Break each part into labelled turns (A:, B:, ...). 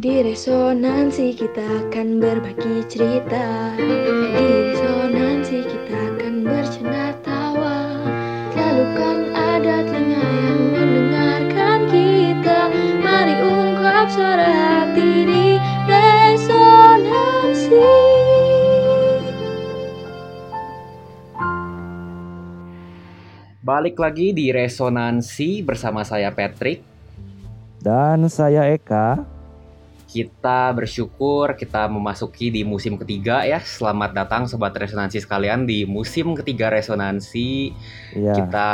A: Di resonansi kita akan berbagi cerita Di resonansi kita akan bercanda tawa Selalu kan ada telinga yang mendengarkan kita Mari ungkap suara hati di resonansi
B: Balik lagi di Resonansi bersama saya Patrick.
C: Dan saya Eka.
B: Kita bersyukur kita memasuki di musim ketiga ya. Selamat datang Sobat Resonansi sekalian di musim ketiga Resonansi.
C: Iya.
B: Kita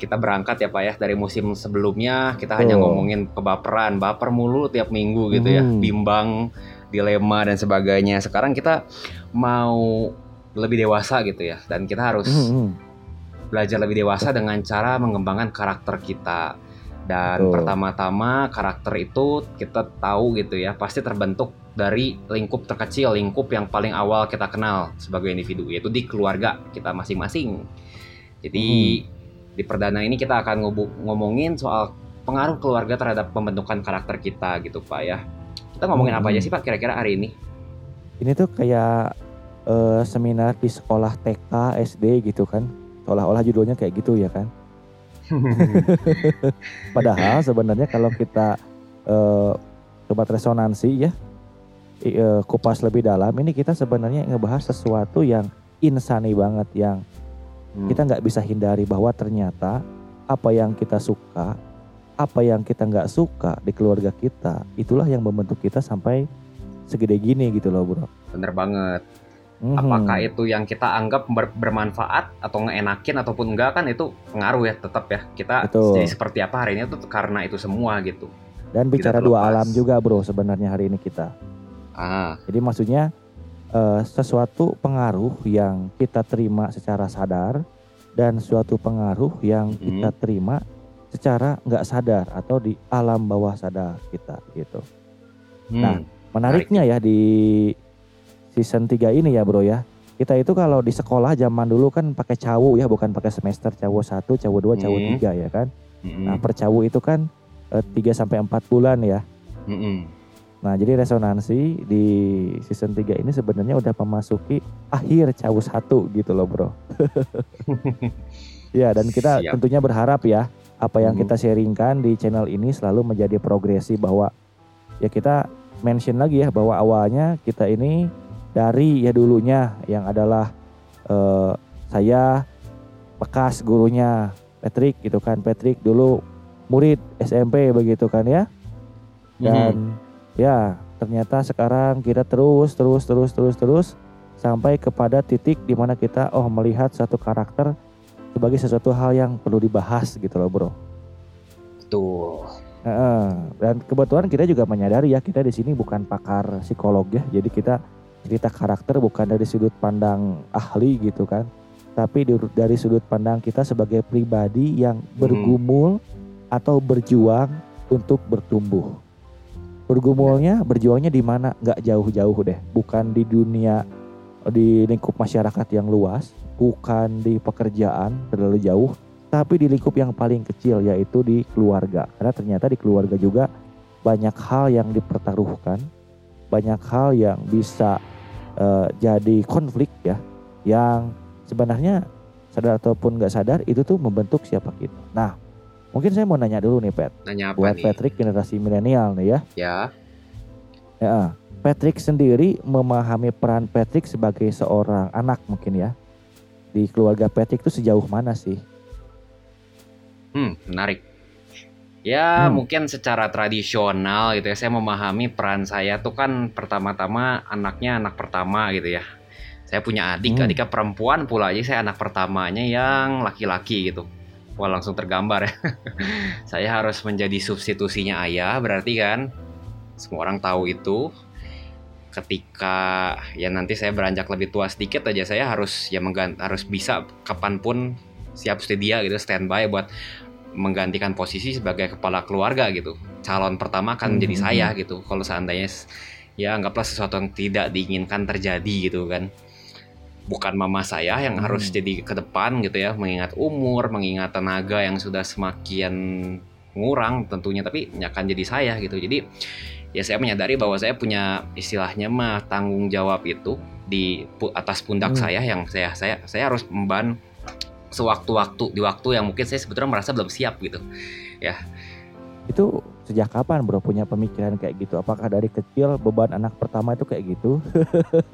B: kita berangkat ya Pak ya dari musim sebelumnya kita hanya
C: Betul.
B: ngomongin kebaperan, baper mulu tiap minggu gitu ya,
C: Mhm.
B: bimbang, dilema dan sebagainya. Sekarang kita mau lebih dewasa gitu ya dan kita harus
C: Mhm.
B: belajar lebih dewasa dengan cara mengembangkan karakter kita. Dan
C: Betul.
B: pertama-tama karakter itu kita tahu gitu ya, pasti terbentuk dari lingkup terkecil, lingkup yang paling awal kita kenal sebagai individu, yaitu di keluarga kita masing-masing. Jadi di perdana ini kita akan ngomongin soal pengaruh keluarga terhadap pembentukan karakter kita gitu Pak ya. Kita ngomongin apa
C: Hmm.
B: aja sih Pak kira-kira hari ini?
C: Ini tuh kayak eh, seminar di sekolah TK, SD gitu kan. Seolah-olah judulnya kayak gitu ya kan. Padahal sebenarnya kalau kita eh, sobat resonansi ya eh, kupas lebih dalam ini kita sebenarnya ngebahas sesuatu yang insani banget yang
B: Hmm.
C: kita nggak bisa hindari bahwa ternyata apa yang kita suka, apa yang kita nggak suka di keluarga kita, itulah yang membentuk kita sampai segede gini gitu loh bro.
B: Bener banget.
C: Mhm.
B: apakah itu yang kita anggap ber- bermanfaat atau ngeenakin ataupun enggak kan itu pengaruh ya tetap ya kita
C: Betul.
B: jadi seperti apa hari ini tuh karena itu semua gitu
C: Dan bicara dua alam juga bro sebenarnya hari ini kita.
B: ah
C: Jadi maksudnya eh, sesuatu pengaruh yang kita terima secara sadar dan suatu pengaruh yang
B: Mhm.
C: kita terima secara nggak sadar atau di alam bawah sadar kita gitu.
B: hmm,
C: Nah, Menariknya ya di season 3 ini ya bro ya. Kita itu kalau di sekolah zaman dulu kan pakai cawu ya bukan pakai semester cawu 1, cawu 2, cawu
B: Hmm.
C: 3 ya kan.
B: mm-mm,
C: Nah per cawu itu kan 3 sampai 4 bulan ya.
B: mm-mm.
C: Nah jadi resonansi di season 3 ini sebenarnya udah memasuki akhir cawu 1 gitu loh bro. ya dan kita
B: Siap.
C: tentunya berharap ya apa yang kita sharingkan di channel ini selalu menjadi progresi bahwa ya kita mention lagi ya bahwa awalnya kita ini dari ya dulunya yang adalah eh, saya bekas gurunya Patrick gitu kan. Patrick dulu murid SMP begitu kan ya. Dan ya ternyata sekarang kita terus terus terus terus terus sampai kepada titik di mana kita oh melihat satu karakter sebagai sesuatu hal yang perlu dibahas gitu loh bro.
B: betul.
C: Dan kebetulan kita juga menyadari ya kita di sini bukan pakar psikolog ya, jadi kita cerita karakter bukan dari sudut pandang ahli gitu kan, tapi dari sudut pandang kita sebagai pribadi yang bergumul atau berjuang untuk bertumbuh. Bergumulnya, berjuangnya di mana? Nggak jauh-jauh deh, bukan di dunia di lingkup masyarakat yang luas, bukan di pekerjaan terlalu jauh, tapi di lingkup yang paling kecil yaitu di keluarga. Karena ternyata di keluarga juga banyak hal yang dipertaruhkan, banyak hal yang bisa eh, jadi konflik ya, yang sebenarnya sadar ataupun nggak sadar itu tuh membentuk siapa kita. Nah, mungkin saya mau nanya dulu nih Pat,
B: nanya apa
C: buat
B: nih
C: Patrick generasi milenial nih ya.
B: ya
C: Ya, Patrick sendiri memahami peran Patrick sebagai seorang anak mungkin ya. Di keluarga Patrick itu sejauh mana sih?
B: hmm menarik ya
C: Hmm.
B: mungkin secara tradisional gitu ya saya memahami peran saya tuh kan pertama-tama anaknya anak pertama gitu ya. Saya punya adik
C: Hmm.
B: adiknya perempuan pula aja saya anak pertamanya yang laki-laki gitu. Wah langsung tergambar ya. Saya harus menjadi substitusinya ayah berarti kan? Semua orang tahu itu. Ketika ya nanti saya beranjak lebih tua sedikit aja saya harus ya harus bisa kapan pun siap sedia gitu standby buat menggantikan posisi sebagai kepala keluarga gitu calon pertama akan menjadi
C: Mhm.
B: saya gitu kalau seandainya ya anggaplah sesuatu yang tidak diinginkan terjadi gitu kan bukan mama saya yang
C: Hmm.
B: harus jadi ke depan gitu ya mengingat umur mengingat tenaga yang sudah semakin ngurang tentunya tapi akan jadi saya gitu jadi ya saya menyadari bahwa saya punya istilahnya mah tanggung jawab itu di atas pundak
C: Hmm.
B: saya yang saya saya saya harus memban sewaktu-waktu di waktu yang mungkin saya sebetulnya merasa belum siap gitu.
C: Itu sejak kapan bro punya pemikiran kayak gitu? Apakah dari kecil beban anak pertama itu kayak gitu?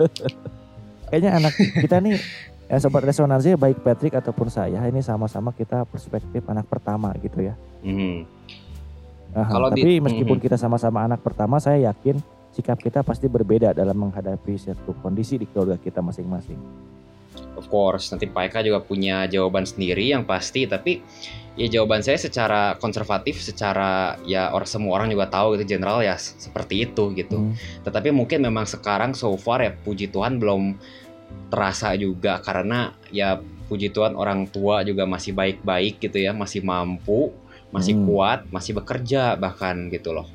C: Kayaknya anak kita nih ya sobat resonansi baik Patrick ataupun saya ini sama-sama kita perspektif anak pertama gitu ya. Aha,
B: Kalau di-
C: tapi meskipun
B: Mhm.
C: kita sama-sama anak pertama, saya yakin sikap kita pasti berbeda dalam menghadapi satu kondisi di keluarga kita masing-masing.
B: Of course, nanti Pak Eka juga punya jawaban sendiri yang pasti, tapi ya jawaban saya secara konservatif, secara ya orang semua orang juga tahu gitu general ya seperti itu gitu.
C: Hmm.
B: Tetapi mungkin memang sekarang so far ya puji Tuhan belum terasa juga karena ya puji Tuhan orang tua juga masih baik-baik gitu ya, masih mampu, masih
C: Hmm.
B: kuat, masih bekerja bahkan gitu loh.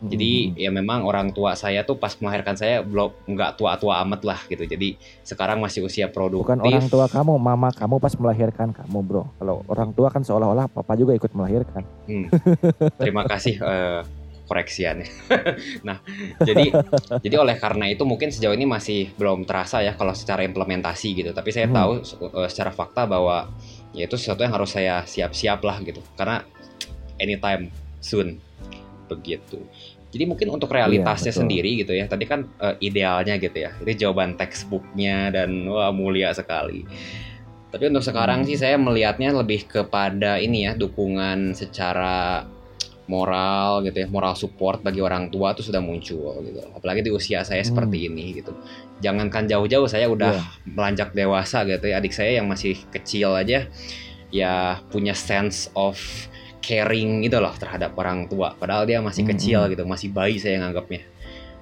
B: Jadi ya memang orang tua saya tuh pas melahirkan saya belum nggak tua-tua amat lah gitu. Jadi sekarang masih usia produktif.
C: bukan orang tua kamu, mama kamu pas melahirkan kamu, bro. Kalau orang tua kan seolah-olah papa juga ikut melahirkan.
B: Hmm. Terima kasih eh, koreksiannya. nah, jadi jadi oleh karena itu mungkin sejauh ini masih belum terasa ya kalau secara implementasi gitu. Tapi saya
C: Hmm.
B: tahu eh, secara fakta bahwa ya itu sesuatu yang harus saya siap-siap lah gitu. Karena anytime soon begitu. Jadi mungkin untuk realitasnya
C: Iya,
B: sendiri gitu ya. Tadi kan eh, idealnya gitu ya. Itu jawaban textbooknya dan wah mulia sekali. Tapi untuk sekarang
C: Hmm.
B: sih saya melihatnya lebih kepada ini ya dukungan secara moral gitu ya, moral support bagi orang tua itu sudah muncul gitu. Apalagi di usia saya
C: Hmm.
B: seperti ini gitu. Jangankan jauh-jauh saya udah
C: Iya.
B: melanjak dewasa gitu ya. Adik saya yang masih kecil aja ya punya sense of caring gitu loh terhadap orang tua. Padahal dia masih
C: Hmm,
B: kecil
C: hmm.
B: gitu, masih bayi saya nganggapnya.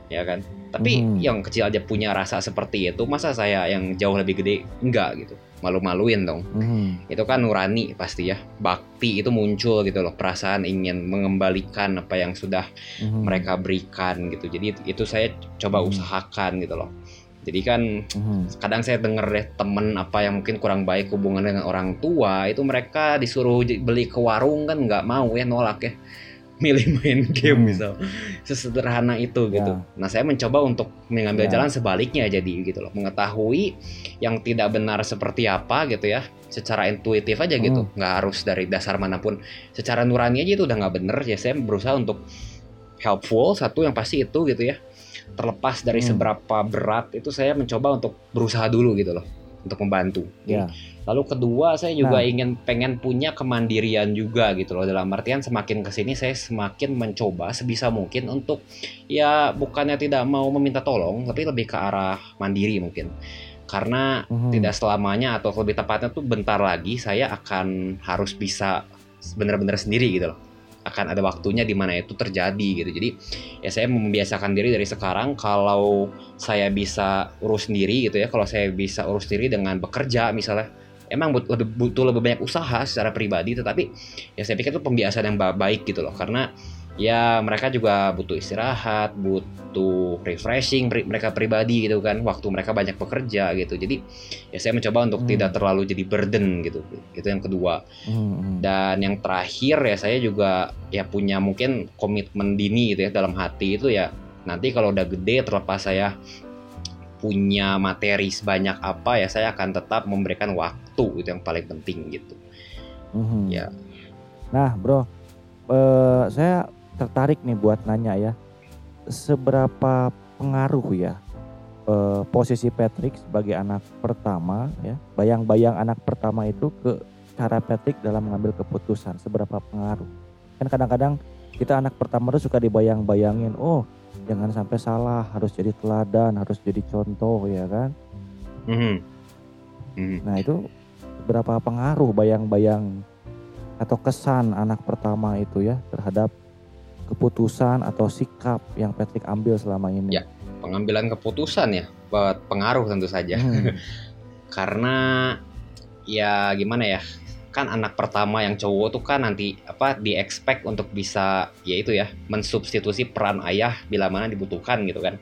B: Ya kan? Tapi
C: Hmm.
B: yang kecil aja punya rasa seperti itu, masa saya yang jauh lebih gede enggak gitu. Malu-maluin dong
C: Hmm.
B: itu kan nurani pasti ya bakti itu muncul gitu loh perasaan ingin mengembalikan apa yang sudah
C: Hmm.
B: mereka berikan gitu jadi itu saya coba
C: Hmm.
B: usahakan gitu loh jadi kan
C: Hmm.
B: kadang saya denger deh temen apa yang mungkin kurang baik hubungan dengan orang tua itu mereka disuruh beli ke warung kan nggak mau ya nolak ya milih main game
C: Hmm.
B: misal sesederhana itu gitu
C: Ya.
B: nah saya mencoba untuk mengambil
C: Ya.
B: jalan sebaliknya jadi gitu loh mengetahui yang tidak benar seperti apa gitu ya secara intuitif aja gitu
C: Hmm.
B: nggak harus dari dasar mana pun secara nurani aja itu udah nggak bener ya saya berusaha untuk helpful satu yang pasti itu gitu ya terlepas dari
C: Hmm.
B: seberapa berat itu saya mencoba untuk berusaha dulu gitu loh untuk membantu.
C: Ya.
B: Lalu kedua saya juga
C: Nah.
B: ingin pengen punya kemandirian juga gitu loh dalam artian semakin ke sini saya semakin mencoba sebisa mungkin untuk ya bukannya tidak mau meminta tolong tapi lebih ke arah mandiri mungkin karena
C: Hmm.
B: tidak selamanya atau lebih tepatnya tuh bentar lagi saya akan harus bisa benar-benar sendiri gitu loh akan ada waktunya di mana itu terjadi gitu. Jadi ya saya membiasakan diri dari sekarang kalau saya bisa urus sendiri gitu ya. Kalau saya bisa urus sendiri dengan bekerja misalnya emang but- lebih butuh lebih banyak usaha secara pribadi tetapi ya saya pikir itu pembiasaan yang ba- baik gitu loh. Karena ya mereka juga butuh istirahat butuh refreshing pri- mereka pribadi gitu kan waktu mereka banyak bekerja gitu jadi ya saya mencoba untuk
C: Hmm.
B: tidak terlalu jadi burden gitu itu yang kedua
C: Hmm.
B: dan yang terakhir ya saya juga ya punya mungkin komitmen dini gitu ya dalam hati itu ya nanti kalau udah gede terlepas saya punya materi sebanyak apa ya saya akan tetap memberikan waktu itu yang paling penting gitu.
C: Mhm.
B: Ya.
C: Nah, bro, eh, saya tertarik nih buat nanya ya, seberapa pengaruh ya eh, posisi Patrick sebagai anak pertama ya, bayang-bayang anak pertama itu ke cara Patrick dalam mengambil keputusan, seberapa pengaruh? Kan kadang-kadang kita anak pertama tuh suka dibayang-bayangin, oh jangan sampai salah, harus jadi teladan, harus jadi contoh ya kan?
B: Mhm. Mhm.
C: Nah itu berapa pengaruh bayang-bayang atau kesan anak pertama itu ya terhadap keputusan atau sikap yang Patrick ambil selama ini.
B: Ya. Pengambilan keputusan ya buat pengaruh tentu saja.
C: Hmm,
B: karena ya gimana ya kan anak pertama yang cowok tuh kan nanti apa di expect untuk bisa ya itu ya mensubstitusi peran ayah bila mana dibutuhkan gitu kan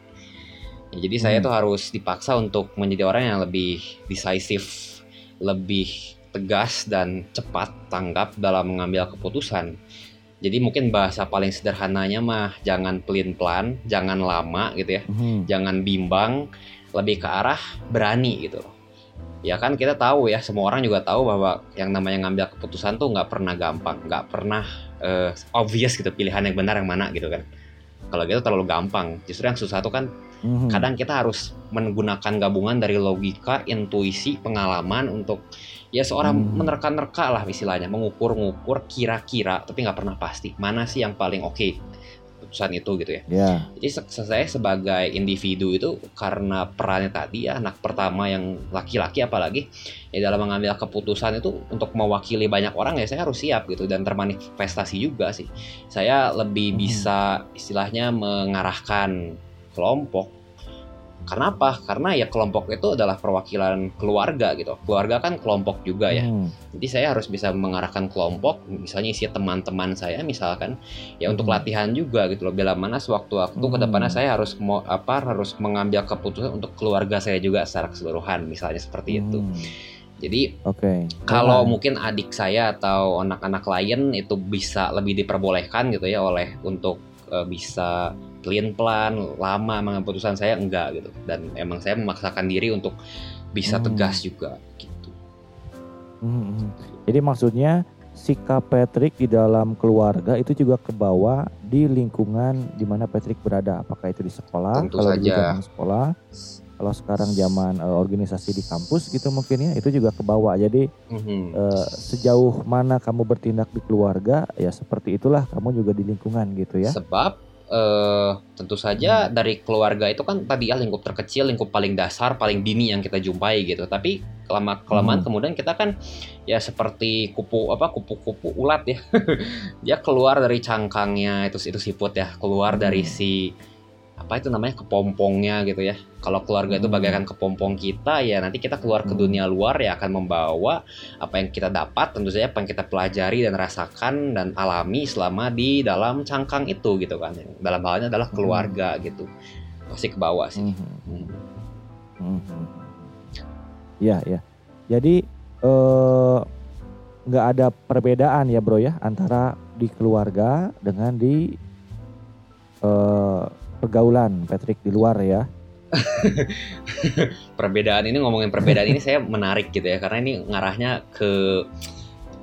B: Ya, jadi saya
C: Hmm.
B: tuh harus dipaksa untuk menjadi orang yang lebih decisive lebih tegas dan cepat tanggap dalam mengambil keputusan Jadi mungkin bahasa paling sederhananya mah jangan pelin plan, jangan lama gitu ya,
C: Mhm.
B: jangan bimbang, lebih ke arah berani gitu. Ya kan kita tahu ya, semua orang juga tahu bahwa yang namanya ngambil keputusan tuh nggak pernah gampang, nggak pernah eh, obvious gitu pilihan yang benar yang mana gitu kan. Kalau gitu terlalu gampang. Justru yang susah tuh kan
C: Mhm.
B: kadang kita harus menggunakan gabungan dari logika, intuisi, pengalaman untuk ya seorang
C: Hmm.
B: menerka-nerka lah istilahnya, mengukur-ngukur kira-kira tapi nggak pernah pasti mana sih yang paling oke keputusan itu gitu ya.
C: Ya.
B: Jadi se- saya sebagai individu itu karena perannya tadi ya anak pertama yang laki-laki apalagi ya dalam mengambil keputusan itu untuk mewakili banyak orang ya saya harus siap gitu dan termanifestasi juga sih. Saya lebih
C: Mhm.
B: bisa istilahnya mengarahkan kelompok. Karena apa? Karena ya kelompok itu adalah perwakilan keluarga gitu. Keluarga kan kelompok juga ya.
C: Mhm.
B: Jadi saya harus bisa mengarahkan kelompok, misalnya isi teman-teman saya misalkan, ya untuk
C: Hmm.
B: latihan juga gitu loh. Bila mana sewaktu-waktu ke depannya
C: Hmm.
B: saya harus mau apa harus mengambil keputusan untuk keluarga saya juga secara keseluruhan, misalnya seperti itu.
C: Mhm.
B: Jadi
C: Oke.
B: kalau mungkin adik saya atau anak-anak lain itu bisa lebih diperbolehkan gitu ya oleh untuk eh, bisa pelin plan lama mengambil keputusan saya enggak gitu dan emang saya memaksakan diri untuk bisa
C: Hmm.
B: tegas juga gitu.
C: Mhm. Jadi maksudnya sikap Patrick di dalam keluarga itu juga kebawa di lingkungan di mana Patrick berada. Apakah itu di sekolah?
B: Tentu
C: kalau
B: saja.
C: zaman sekolah, kalau sekarang zaman eh, organisasi di kampus gitu mungkin ya itu juga kebawa. Jadi
B: Mhm.
C: eh, sejauh mana kamu bertindak di keluarga ya seperti itulah kamu juga di lingkungan gitu ya.
B: Sebab eh, tentu saja dari keluarga itu kan tadi ya lingkup terkecil, lingkup paling dasar, paling dini yang kita jumpai gitu. Tapi kelama kelamaan
C: Hmm.
B: kemudian kita kan ya seperti kupu apa kupu-kupu ulat ya. Dia keluar dari cangkangnya itu itu siput ya, keluar dari
C: Hmm.
B: si apa itu namanya kepompongnya gitu ya. Kalau keluarga itu
C: Hmm.
B: bagaikan kepompong kita ya nanti kita keluar ke
C: Hmm.
B: dunia luar ya akan membawa apa yang kita dapat tentu saja apa yang kita pelajari dan rasakan dan alami selama di dalam cangkang itu gitu kan dalam halnya adalah keluarga gitu pasti ke bawah sih. Hmm.
C: Ya ya. Jadi eh, nggak ada perbedaan ya bro ya antara di keluarga dengan di eh, pergaulan Patrick di luar ya.
B: perbedaan ini ngomongin perbedaan ini saya menarik gitu ya karena ini ngarahnya ke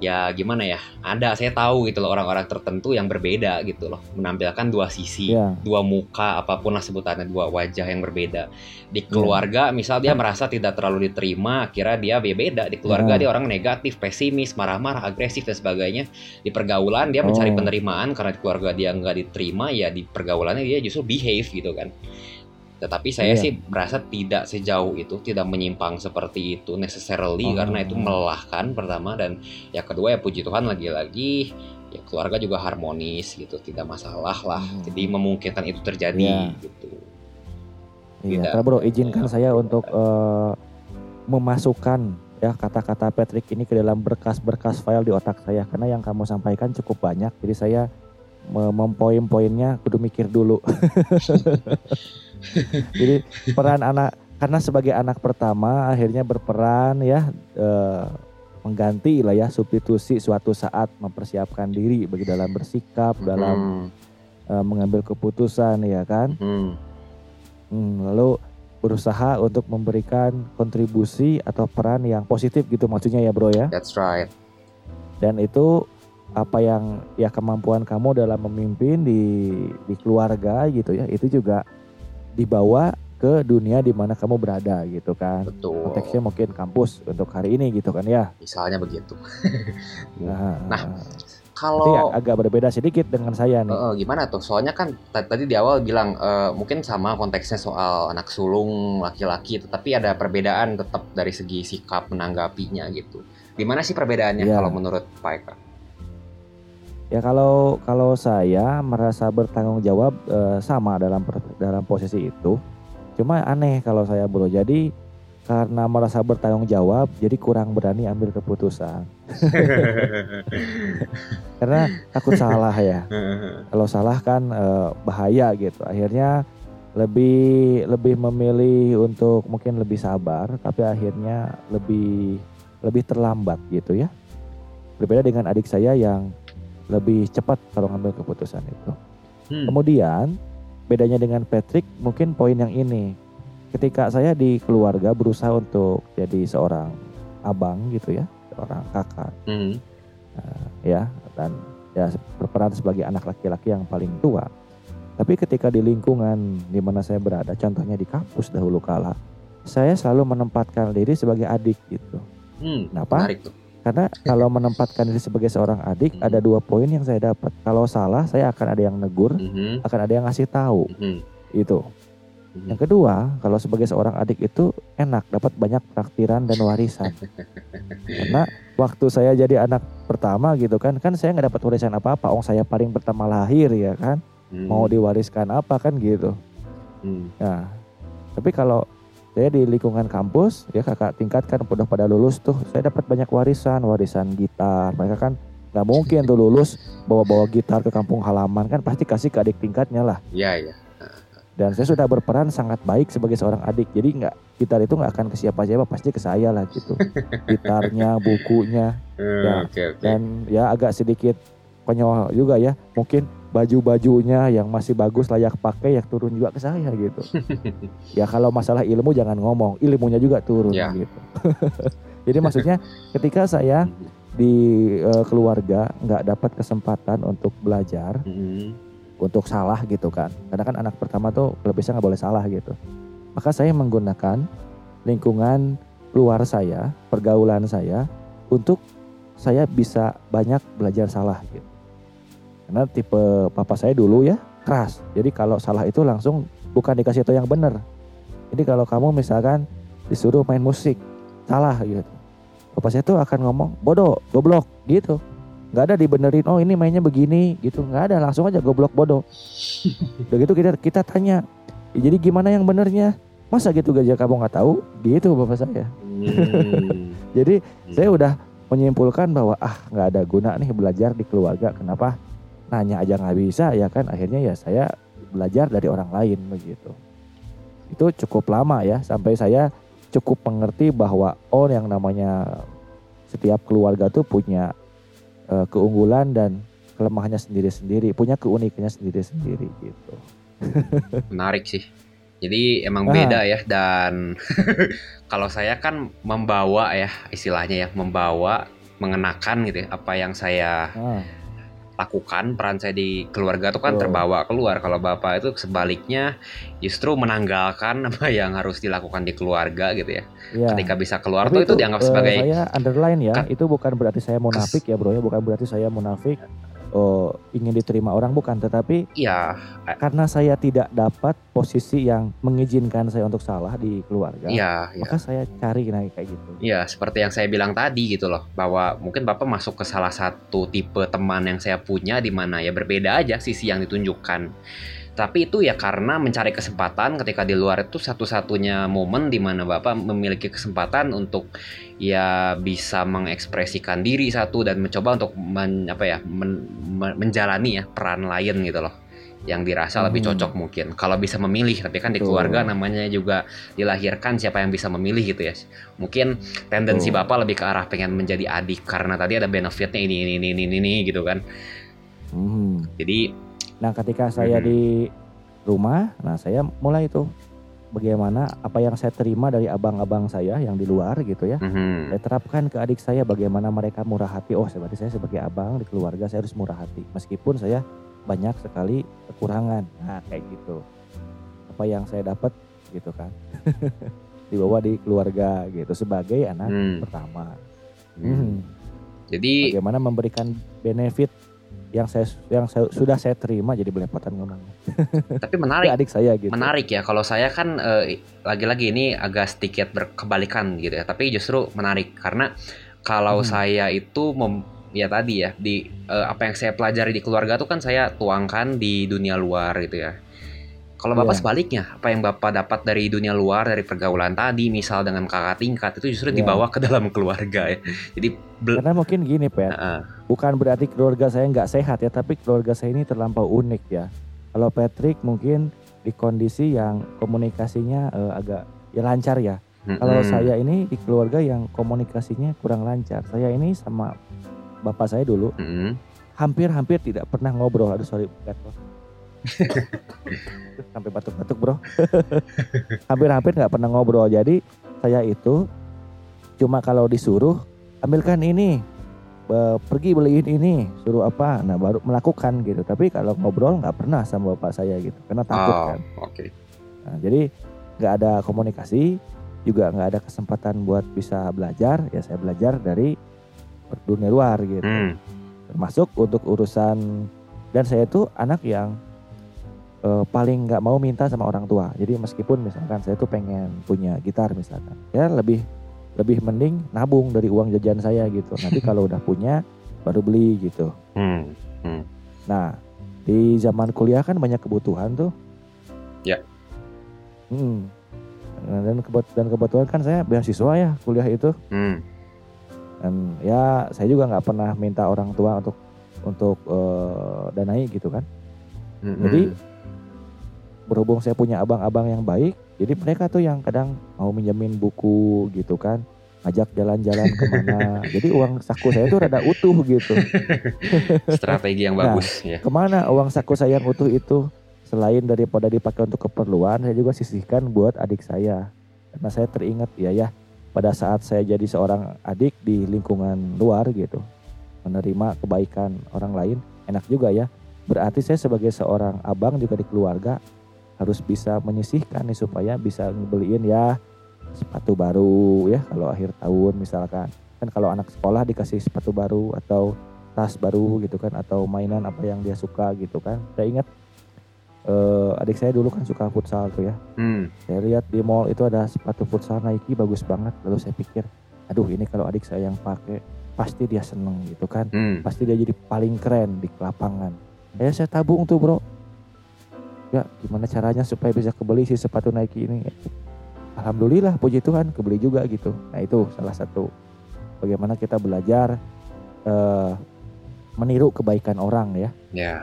B: ya gimana ya ada saya tahu gitu loh orang-orang tertentu yang berbeda gitu loh menampilkan dua sisi
C: Ya.
B: dua muka apa pun lah sebutannya dua wajah yang berbeda di keluarga misal dia merasa tidak terlalu diterima akhirnya dia ya beda di keluarga
C: Ya.
B: dia orang negatif pesimis marah-marah agresif dan sebagainya di pergaulan dia mencari
C: Oh.
B: penerimaan karena di keluarga dia nggak diterima ya di pergaulannya dia justru behave gitu kan tetapi saya
C: Iya.
B: sih merasa tidak sejauh itu tidak menyimpang seperti itu necessarily
C: Oh.
B: karena itu melelahkan pertama dan ya kedua ya puji Tuhan lagi-lagi ya keluarga juga harmonis gitu tidak masalah lah
C: Hmm.
B: jadi memungkinkan itu terjadi
C: Iya.
B: gitu
C: Iya. Karena bro izinkan saya untuk eh, memasukkan ya kata-kata Patrick ini ke dalam berkas-berkas file di otak saya karena yang kamu sampaikan cukup banyak jadi saya me- mempoin-poinnya kudu mikir dulu. jadi peran anak karena sebagai anak pertama akhirnya berperan ya eh, mengganti lah ya substitusi suatu saat mempersiapkan diri bagi dalam bersikap dalam eh, mengambil keputusan ya kan.
B: Hmm.
C: Hmm, lalu berusaha untuk memberikan kontribusi atau peran yang positif gitu maksudnya ya bro ya.
B: that's right
C: Dan itu apa yang ya kemampuan kamu dalam memimpin di di keluarga gitu ya itu juga dibawa ke dunia di mana kamu berada gitu kan.
B: betul
C: Konteksnya mungkin kampus untuk hari ini gitu kan ya.
B: misalnya begitu
C: Nah,
B: Nah, kalau
C: ya agak berbeda sedikit dengan saya nih.
B: Eh, gimana tuh? Soalnya kan ta- tadi di awal bilang eh, mungkin sama konteksnya soal anak sulung laki-laki, tetapi ada perbedaan tetap dari segi sikap menanggapinya gitu. Gimana sih perbedaannya
C: Iya.
B: kalau menurut Pak Eka?
C: Ya kalau kalau saya merasa bertanggung jawab eh, sama dalam dalam posisi itu. Cuma aneh kalau saya bro. Jadi karena merasa bertanggung jawab, jadi kurang berani ambil keputusan. Karena takut salah ya. Kalau salah kan eh, bahaya gitu. Akhirnya lebih lebih memilih untuk mungkin lebih sabar, tapi akhirnya lebih lebih terlambat gitu ya. Berbeda dengan adik saya yang lebih cepat kalau ngambil keputusan itu.
B: Hmm.
C: Kemudian bedanya dengan Patrick mungkin poin yang ini. Ketika saya di keluarga berusaha untuk jadi seorang abang gitu ya, seorang kakak
B: Hmm.
C: ya dan ya berperan sebagai anak laki-laki yang paling tua. Tapi ketika di lingkungan di mana saya berada, contohnya di kampus dahulu kala, saya selalu menempatkan diri sebagai adik gitu.
B: Hmm.
C: Kenapa?
B: Menarik tuh.
C: Karena kalau menempatkan diri sebagai seorang adik
B: Hmm.
C: ada dua poin yang saya dapat. Kalau salah saya akan ada yang negur,
B: Mhm.
C: akan ada yang ngasih tahu.
B: Mhm.
C: Itu.
B: Mhm.
C: Yang kedua, kalau sebagai seorang adik itu enak dapat banyak traktiran dan warisan. Karena waktu saya jadi anak pertama gitu kan, kan saya nggak dapat warisan apa-apa. Ong saya paling pertama lahir ya kan,
B: Hmm.
C: mau diwariskan apa kan gitu.
B: Hmm.
C: Nah, tapi kalau saya di lingkungan kampus ya kakak tingkat kan udah pada lulus tuh, saya dapat banyak warisan, warisan gitar. Mereka kan nggak mungkin tuh lulus bawa-bawa gitar ke kampung halaman kan pasti kasih ke adik tingkatnya lah.
B: Iya, iya.
C: Dan saya sudah berperan sangat baik sebagai seorang adik. Jadi nggak gitar itu nggak akan ke siapa-siapa, pasti ke saya lah gitu. Gitarnya, bukunya,
B: Eh,
C: Ya,
B: oke.
C: dan ya agak sedikit konyol juga ya. Mungkin baju-bajunya yang masih bagus layak pakai ya turun juga ke saya gitu. ya kalau masalah ilmu jangan ngomong, ilmunya juga turun
B: Ya.
C: gitu. Jadi maksudnya ketika saya di eh, keluarga nggak dapat kesempatan untuk belajar,
B: Mhm.
C: untuk salah gitu kan. Karena kan anak pertama tuh bisa nggak boleh salah gitu. Maka saya menggunakan lingkungan luar saya, pergaulan saya untuk saya bisa banyak belajar salah gitu. Karena tipe papa saya dulu ya keras. Jadi kalau salah itu langsung bukan dikasih tahu yang benar. Jadi kalau kamu misalkan disuruh main musik salah gitu. Papa saya tuh akan ngomong bodoh, goblok gitu nggak ada dibenerin oh ini mainnya begini gitu nggak ada langsung aja goblok bodoh udah gitu kita kita tanya "Ya, jadi gimana yang benernya masa gitu gajah kamu nggak tahu gitu bapak saya
B: Hmm.
C: jadi saya udah menyimpulkan bahwa ah nggak ada guna nih belajar di keluarga kenapa nanya aja nggak bisa ya kan akhirnya ya saya belajar dari orang lain begitu itu cukup lama ya sampai saya cukup mengerti bahwa oh yang namanya setiap keluarga tuh punya eh, keunggulan dan kelemahannya sendiri-sendiri punya keunikannya sendiri-sendiri gitu
B: Menarik sih. Jadi emang
C: Ah.
B: beda ya dan kalau saya kan membawa ya istilahnya ya membawa mengenakan gitu ya apa yang saya
C: Ah,
B: lakukan peran saya di keluarga tuh kan
C: Betul.
B: terbawa keluar kalau bapak itu sebaliknya justru menanggalkan apa yang harus dilakukan di keluarga gitu ya
C: ya.
B: ketika bisa keluar
C: Tapi
B: tuh itu dianggap
C: eh,
B: sebagai
C: saya underline ya
B: Kan-
C: itu bukan berarti saya munafik ya bro ya bukan berarti saya munafik oh, ingin diterima orang bukan. Tetapi
B: ya
C: karena saya tidak dapat posisi yang mengizinkan saya untuk salah di keluarga
B: ya ya
C: maka saya cari nah, kayak gitu.
B: Ya, seperti yang saya bilang tadi gitu loh, bahwa mungkin Bapak masuk ke salah satu tipe teman yang saya punya di mana ya berbeda aja sisi yang ditunjukkan. Tapi itu ya karena mencari kesempatan ketika di luar itu satu-satunya momen di mana Bapak memiliki kesempatan untuk ya bisa mengekspresikan diri satu dan mencoba untuk men- apa ya men- men- menjalani ya peran lain gitu loh yang dirasa lebih
C: Hmm.
B: cocok mungkin kalau bisa memilih tapi kan di keluarga namanya juga dilahirkan siapa yang bisa memilih gitu ya mungkin tendensi
C: Betul.
B: bapak lebih ke arah pengen menjadi adik karena tadi ada benefitnya ini ini ini ini, ini gitu kan
C: Mhm.
B: jadi
C: nah ketika saya
B: Mhm.
C: di rumah nah saya mulai tuh bagaimana apa yang saya terima dari abang-abang saya yang di luar gitu ya
B: mhm,
C: saya terapkan ke adik saya bagaimana mereka murah hati. Oh, berarti saya sebagai abang di keluarga saya harus murah hati. Meskipun saya banyak sekali kekurangan. Nah, kayak gitu. Apa yang saya dapat gitu kan. Dibawa di keluarga gitu sebagai anak
B: hmm,
C: pertama.
B: hmm.
C: Hmm.
B: jadi
C: Bagaimana memberikan benefit yang saya yang saya, sudah saya terima jadi belepotan ngomongnya.
B: tapi menarik
C: adik saya gitu.
B: menarik ya kalau saya kan eh, lagi-lagi ini agak sedikit berkebalikan gitu ya tapi justru menarik karena kalau
C: Hmm.
B: saya itu mem- ya tadi ya di eh, apa yang saya pelajari di keluarga tuh kan saya tuangkan di dunia luar gitu ya kalau bapak
C: Iya.
B: sebaliknya apa yang bapak dapat dari dunia luar dari pergaulan tadi misal dengan kakak tingkat itu justru
C: Iya.
B: dibawa ke dalam keluarga ya jadi
C: Karena mungkin gini, Pet.
B: Heeh.
C: bukan berarti keluarga saya nggak sehat ya, tapi keluarga saya ini terlampau unik ya. Kalau Patrick mungkin di kondisi yang komunikasinya eh, agak ya lancar ya. Kalau
B: Mm-mm.
C: saya ini di keluarga yang komunikasinya kurang lancar. Saya ini sama bapak saya dulu hampir-hampir tidak pernah ngobrol. Aduh sorry, gatel. sampai batuk-batuk bro. Hampir-hampir nggak pernah ngobrol. Jadi saya itu cuma kalau disuruh ambilkan ini, pergi beliin ini, suruh apa, nah baru melakukan gitu. Tapi kalau ngobrol nggak pernah sama bapak saya gitu, karena takut
B: Oh,
C: kan.
B: oke.
C: Nah, jadi nggak ada komunikasi, juga nggak ada kesempatan buat bisa belajar. Ya saya belajar dari dunia luar gitu.
B: Hmm.
C: Termasuk untuk urusan dan saya tuh anak yang eh, paling nggak mau minta sama orang tua. Jadi meskipun misalkan saya tuh pengen punya gitar misalkan, ya lebih lebih mending nabung dari uang jajan saya gitu. Nanti kalau udah punya baru beli gitu.
B: Hmm.
C: Nah, di zaman kuliah kan banyak kebutuhan tuh.
B: Ya.
C: Hmm. Dan kebet- dan kebetulan kan saya beasiswa ya kuliah itu.
B: Hmm.
C: Dan ya saya juga nggak pernah minta orang tua untuk untuk eh, danai gitu kan.
B: Hmm.
C: Jadi berhubung saya punya abang-abang yang baik, jadi mereka tuh yang kadang mau minjemin buku gitu kan, ngajak jalan-jalan ke mana. jadi uang saku saya tuh rada utuh gitu.
B: strategi yang
C: Nah.
B: bagus ya.
C: Ke mana uang saku saya yang utuh itu? Selain daripada dipakai untuk keperluan, saya juga sisihkan buat adik saya. Karena saya teringat ya ya, pada saat saya jadi seorang adik di lingkungan luar gitu, menerima kebaikan orang lain, enak juga ya. Berarti saya sebagai seorang abang juga di keluarga harus bisa menyisihkan nih supaya bisa ngebeliin ya sepatu baru ya kalau akhir tahun misalkan. Kan kalau anak sekolah dikasih sepatu baru atau tas baru gitu kan atau mainan apa yang dia suka gitu kan. Saya ingat eh, adik saya dulu kan suka futsal tuh ya.
B: Hmm.
C: Saya lihat di mall itu ada sepatu futsal Nike bagus banget. Lalu saya pikir, aduh ini kalau adik saya yang pakai pasti dia seneng gitu kan.
B: Hmm.
C: Pasti dia jadi paling keren di lapangan. Ya saya tabung tuh bro. Ya gimana caranya supaya bisa kebeli si sepatu Nike ini. Alhamdulillah puji Tuhan kebeli juga gitu. Nah itu salah satu bagaimana kita belajar eh, meniru kebaikan orang ya.
B: Ya.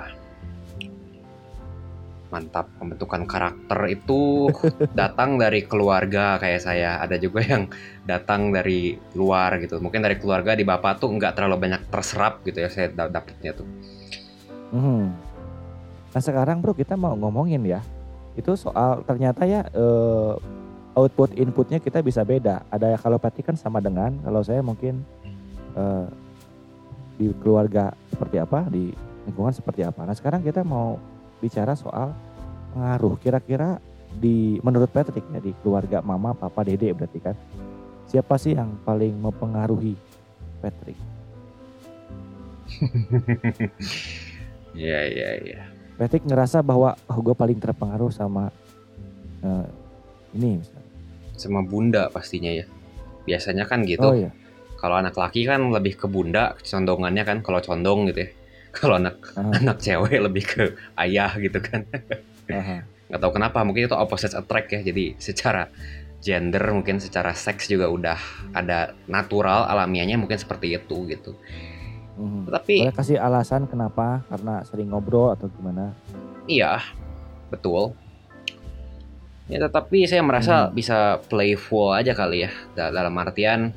B: Mantap, pembentukan karakter itu datang dari keluarga kayak saya. Ada juga yang datang dari luar gitu. Mungkin dari keluarga di bapak tuh nggak terlalu banyak terserap gitu ya saya da- dapetnya tuh.
C: Mhm. Nah sekarang bro kita mau ngomongin ya itu soal ternyata ya eh, output inputnya kita bisa beda. Ada kalau Pati kan sama dengan kalau saya mungkin eh, di keluarga seperti apa di lingkungan seperti apa. Nah sekarang kita mau bicara soal pengaruh kira-kira di menurut Patrick ya di keluarga mama papa dede berarti kan siapa sih yang paling mempengaruhi Patrick?
B: Iya iya iya.
C: Patrick ngerasa bahwa oh, gue paling terpengaruh sama eh, ini misalnya.
B: Sama bunda pastinya ya. Biasanya kan gitu.
C: Oh iya.
B: Kalau anak laki kan lebih ke bunda condongannya kan kalau condong gitu ya. Kalau anak
C: Aha,
B: anak cewek lebih ke ayah gitu kan. nggak tahu kenapa mungkin itu opposite attract ya jadi secara gender mungkin secara seks juga udah ada natural alamiahnya mungkin seperti itu gitu
C: Mhm.
B: tapi
C: Boleh kasih alasan kenapa? Karena sering ngobrol atau gimana?
B: iya betul ya tetapi saya merasa
C: Hmm.
B: bisa playful aja kali ya Da- dalam artian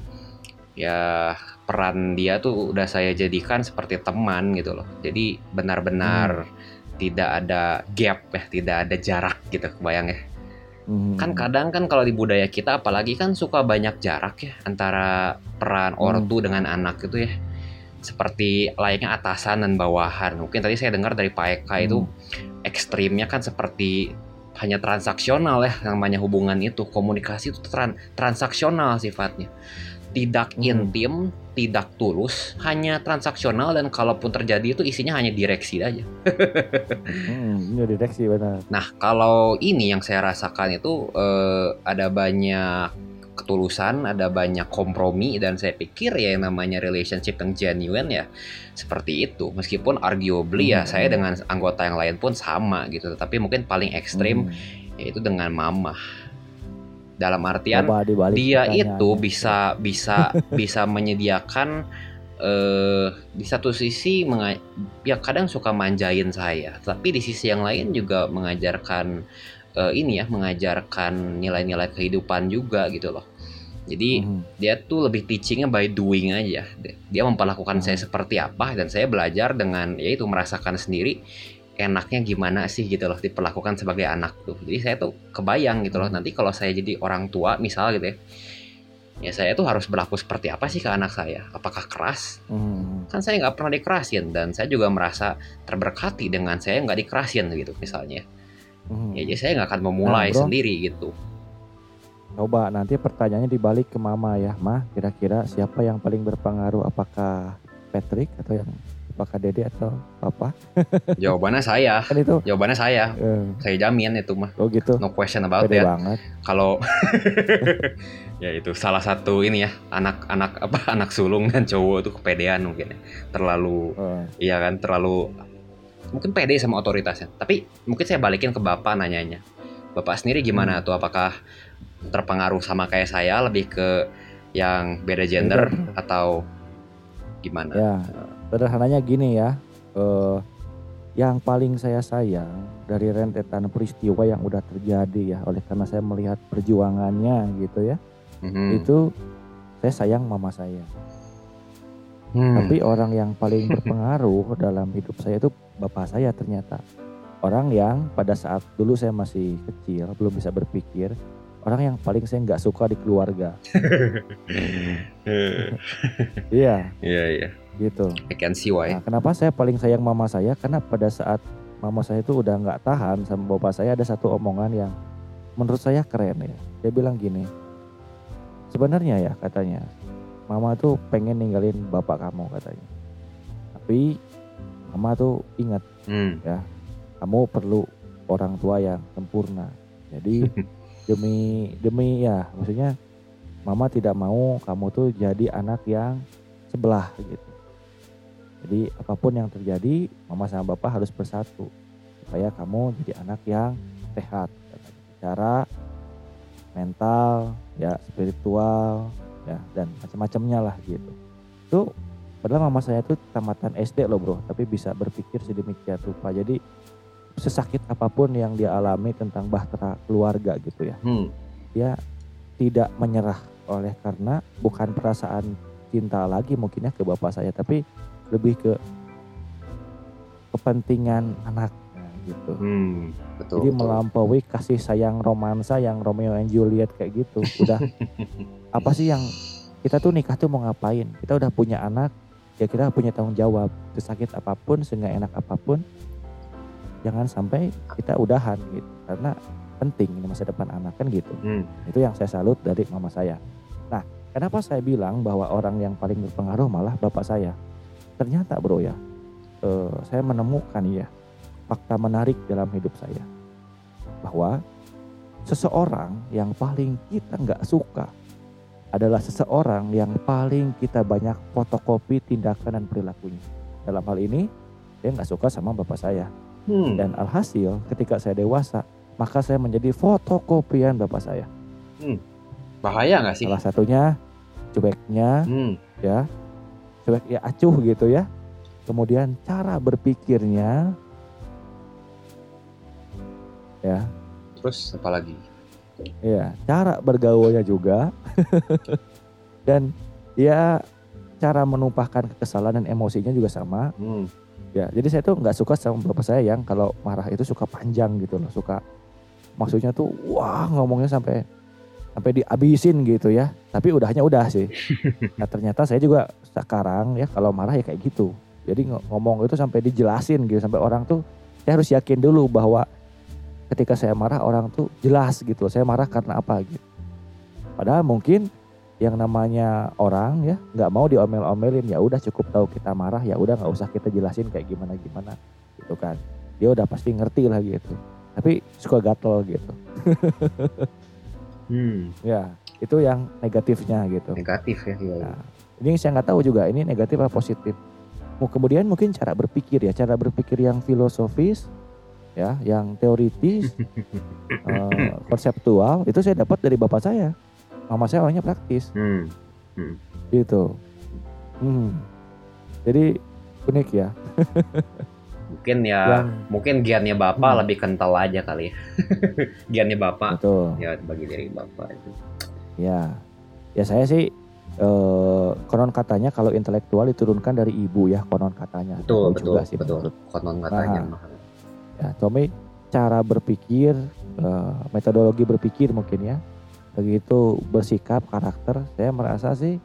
B: ya peran dia tuh udah saya jadikan seperti teman gitu loh jadi benar-benar tidak ada gap ya tidak ada jarak gitu kebayang ya
C: Mhm.
B: kan kadang kan kalau di budaya kita apalagi kan suka banyak jarak ya antara peran
C: Hmm.
B: ortu dengan anak gitu ya seperti layaknya atasan dan bawahan mungkin tadi saya dengar dari Pak Eka itu
C: Hmm.
B: ekstrimnya kan seperti hanya transaksional ya namanya hubungan itu komunikasi itu tran- transaksional sifatnya tidak
C: Hmm.
B: intim tidak tulus hanya transaksional dan kalaupun terjadi itu isinya hanya direksi aja
C: Mhm, ini direksi benar.
B: Nah, kalau ini yang saya rasakan itu eh, ada banyak ketulusan, ada banyak kompromi dan saya pikir ya yang namanya relationship yang genuine ya seperti itu. Meskipun arguably ya
C: Hmm.
B: saya dengan anggota yang lain pun sama gitu, tapi mungkin paling ekstrim
C: Mhm.
B: yaitu dengan mama. Dalam artian dia itu bisa bisa bisa menyediakan eh di satu sisi menga- ya kadang suka manjain saya tapi di sisi yang lain juga mengajarkan eh, ini ya mengajarkan nilai-nilai kehidupan juga gitu loh Jadi
C: Mhm.
B: dia tuh lebih teachingnya by doing aja. Dia- memperlakukan
C: Hmm.
B: saya seperti apa dan saya belajar dengan ya itu merasakan sendiri enaknya gimana sih gitu loh diperlakukan sebagai anak tuh. Jadi saya tuh kebayang gitu loh
C: Hmm.
B: nanti kalau saya jadi orang tua misal gitu ya. Ya saya tuh harus berlaku seperti apa sih ke anak saya? Apakah keras?
C: Mhm.
B: Kan saya nggak pernah dikerasin dan saya juga merasa terberkati dengan saya nggak dikerasin gitu misalnya.
C: Mhm.
B: Ya jadi saya nggak akan memulai
C: Nah, bro.
B: sendiri gitu.
C: Coba nanti pertanyaannya dibalik ke mama ya, mah kira-kira siapa yang paling berpengaruh? Apakah Patrick atau yang apakah Dede atau Papa?
B: Jawabannya saya.
C: Kan itu
B: Jawabannya saya.
C: eh,
B: Saya jamin itu mah.
C: oh gitu.
B: No question about
C: Pede
B: ya.
C: banget.
B: Kalau ya itu salah satu ini ya anak-anak apa anak sulung dan cowok itu kepedean mungkin ya. Terlalu
C: Eh,
B: iya kan terlalu mungkin pede sama otoritasnya. Tapi mungkin saya balikin ke bapak nanyanya. Bapak sendiri gimana
C: Hmm.
B: tuh? Apakah terpengaruh sama kayak saya lebih ke yang beda gender
C: Beda.
B: atau gimana?
C: ya, sederhananya gini ya. eh, yang paling saya sayang dari rentetan peristiwa yang udah terjadi ya, oleh karena saya melihat perjuangannya gitu ya,
B: Mhm.
C: itu saya sayang mama saya.
B: Hmm.
C: Tapi orang yang paling berpengaruh dalam hidup saya itu bapak saya ternyata. Orang yang pada saat dulu saya masih kecil, belum bisa berpikir, orang yang paling saya nggak suka di keluarga. Iya,
B: Iya iya.
C: gitu.
B: I can see why.
C: Nah, kenapa saya paling sayang mama saya? Karena pada saat mama saya itu udah nggak tahan sama bapak saya ada satu omongan yang menurut saya keren ya. Dia bilang gini, sebenarnya ya katanya, mama tuh pengen ninggalin bapak kamu katanya. Tapi mama tuh ingat
B: Hmm.
C: kamu perlu orang tua yang sempurna. Jadi demi demi ya maksudnya mama tidak mau kamu tuh jadi anak yang sebelah gitu. Jadi apa pun yang terjadi mama sama bapak harus bersatu supaya kamu jadi anak yang sehat secara mental ya spiritual ya dan macam-macamnya lah gitu. Itu padahal mama saya tuh tamatan SD loh bro tapi bisa berpikir sedemikian rupa jadi sesakit apa pun yang dia alami tentang bahtera keluarga gitu ya
B: Hmm.
C: dia tidak menyerah oleh karena bukan perasaan cinta lagi mungkinnya ke bapak saya tapi lebih ke kepentingan anaknya gitu
B: Hmm. Betul.
C: jadi
B: betul.
C: melampaui kasih sayang romansa yang Romeo and Juliet kayak gitu udah apa sih yang kita tuh nikah tuh mau ngapain kita udah punya anak ya kita punya tanggung jawab sesakit apa pun seenggak enak apa pun jangan sampai kita udahan gitu karena penting ini masa depan anak kan gitu
B: Hmm.
C: itu yang saya salut dari mama saya nah kenapa saya bilang bahwa orang yang paling berpengaruh malah bapak saya ternyata bro ya eh, saya menemukan ya fakta menarik dalam hidup saya bahwa seseorang yang paling kita nggak suka adalah seseorang yang paling kita banyak fotokopi tindakan dan perilakunya. Dalam hal ini, saya nggak suka sama bapak saya.
B: Hmm.
C: Dan alhasil ketika saya dewasa, maka saya menjadi fotokopian bapak saya.
B: Bahaya nggak sih?
C: Salah satunya cueknya,
B: Hmm.
C: ya, cuek ya acuh gitu ya. Kemudian cara berpikirnya, ya,
B: Terus apa lagi?
C: ya, cara bergaulnya juga, dan ya cara menumpahkan kekesalan dan emosinya juga sama.
B: Hmm.
C: Ya, jadi saya tuh nggak suka sama bapak saya yang kalau marah itu suka panjang gitu loh, suka maksudnya tuh wah ngomongnya sampai sampai dihabisin gitu ya. Tapi udahnya udah sih. Nah ternyata saya juga sekarang ya kalau marah ya kayak gitu. Jadi ng- ngomong itu sampai dijelasin gitu sampai orang tuh saya harus yakin dulu bahwa ketika saya marah orang tuh jelas gitu. Saya marah karena apa gitu. Padahal mungkin yang namanya orang ya nggak mau diomel-omelin ya udah cukup tahu kita marah ya udah nggak usah kita jelasin kayak gimana gimana gitu kan dia udah pasti ngerti lah gitu tapi suka gatel gitu
B: Hmm.
C: ya itu yang negatifnya gitu
B: Negatif ya. Iya.
C: Nah, ini saya nggak tahu juga ini negatif atau positif mau kemudian mungkin cara berpikir ya cara berpikir yang filosofis ya yang teoritis eh, konseptual itu saya dapat dari bapak saya mama saya orangnya praktis
B: Hmm.
C: gitu hmm. jadi unik ya
B: Mungkin ya,
C: yang
B: mungkin giannya bapak
C: Hmm.
B: lebih kental aja kali ya. giannya bapak
C: betul
B: ya bagi dari bapak itu.
C: ya ya saya sih eh, konon katanya kalau intelektual diturunkan dari ibu ya konon katanya
B: betul betul
C: juga sih
B: betul
C: menurut
B: konon katanya
C: Nah. Ya Tommy cara berpikir eh, metodologi berpikir mungkin ya. Begitu bersikap karakter saya merasa sih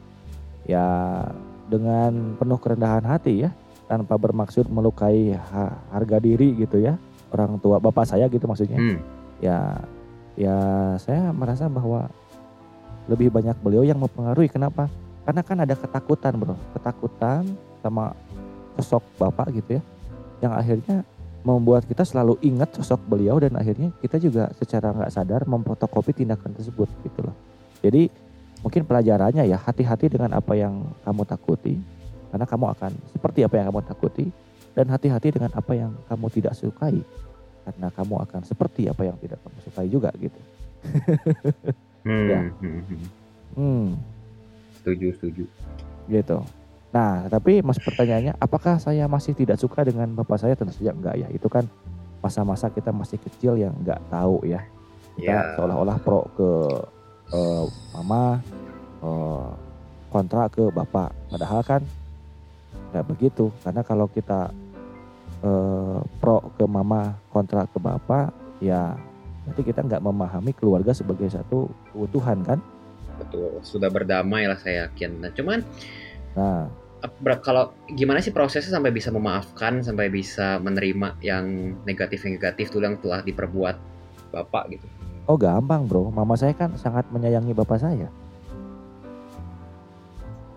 C: ya dengan penuh kerendahan hati ya tanpa bermaksud melukai ha- harga diri gitu ya orang tua bapak saya gitu maksudnya.
B: Hmm,
C: ya ya saya merasa bahwa lebih banyak beliau yang mempengaruhi. Kenapa? Karena kan ada ketakutan bro. Ketakutan sama sosok bapak gitu ya yang akhirnya membuat kita selalu ingat sosok beliau dan akhirnya kita juga secara nggak sadar memfotokopi tindakan tersebut gitu loh jadi mungkin pelajarannya ya hati-hati dengan apa yang kamu takuti karena kamu akan seperti apa yang kamu takuti dan hati-hati dengan apa yang kamu tidak sukai karena kamu akan seperti apa yang tidak kamu sukai juga gitu.
B: hmm,
C: Ya.
B: hmm, hmm.
C: Hmm,
B: setuju setuju
C: gitu. Nah, tapi mas pertanyaannya, apakah saya masih tidak suka dengan bapak saya? Tentu saja enggak ya. Itu kan masa-masa kita masih kecil yang enggak tahu ya. Kita
B: Ya.
C: seolah-olah pro ke eh, mama, eh, kontra ke bapak. Padahal kan nggak begitu. Karena kalau kita eh, pro ke mama, kontra ke bapak, ya nanti kita nggak memahami keluarga sebagai satu keutuhan kan.
B: betul sudah berdamai lah saya yakin nah cuman
C: Nah,
B: kalau gimana sih prosesnya sampai bisa memaafkan sampai bisa menerima yang negatif negatif tuh yang telah diperbuat bapak gitu
C: Oh gampang bro, mama saya kan sangat menyayangi bapak saya.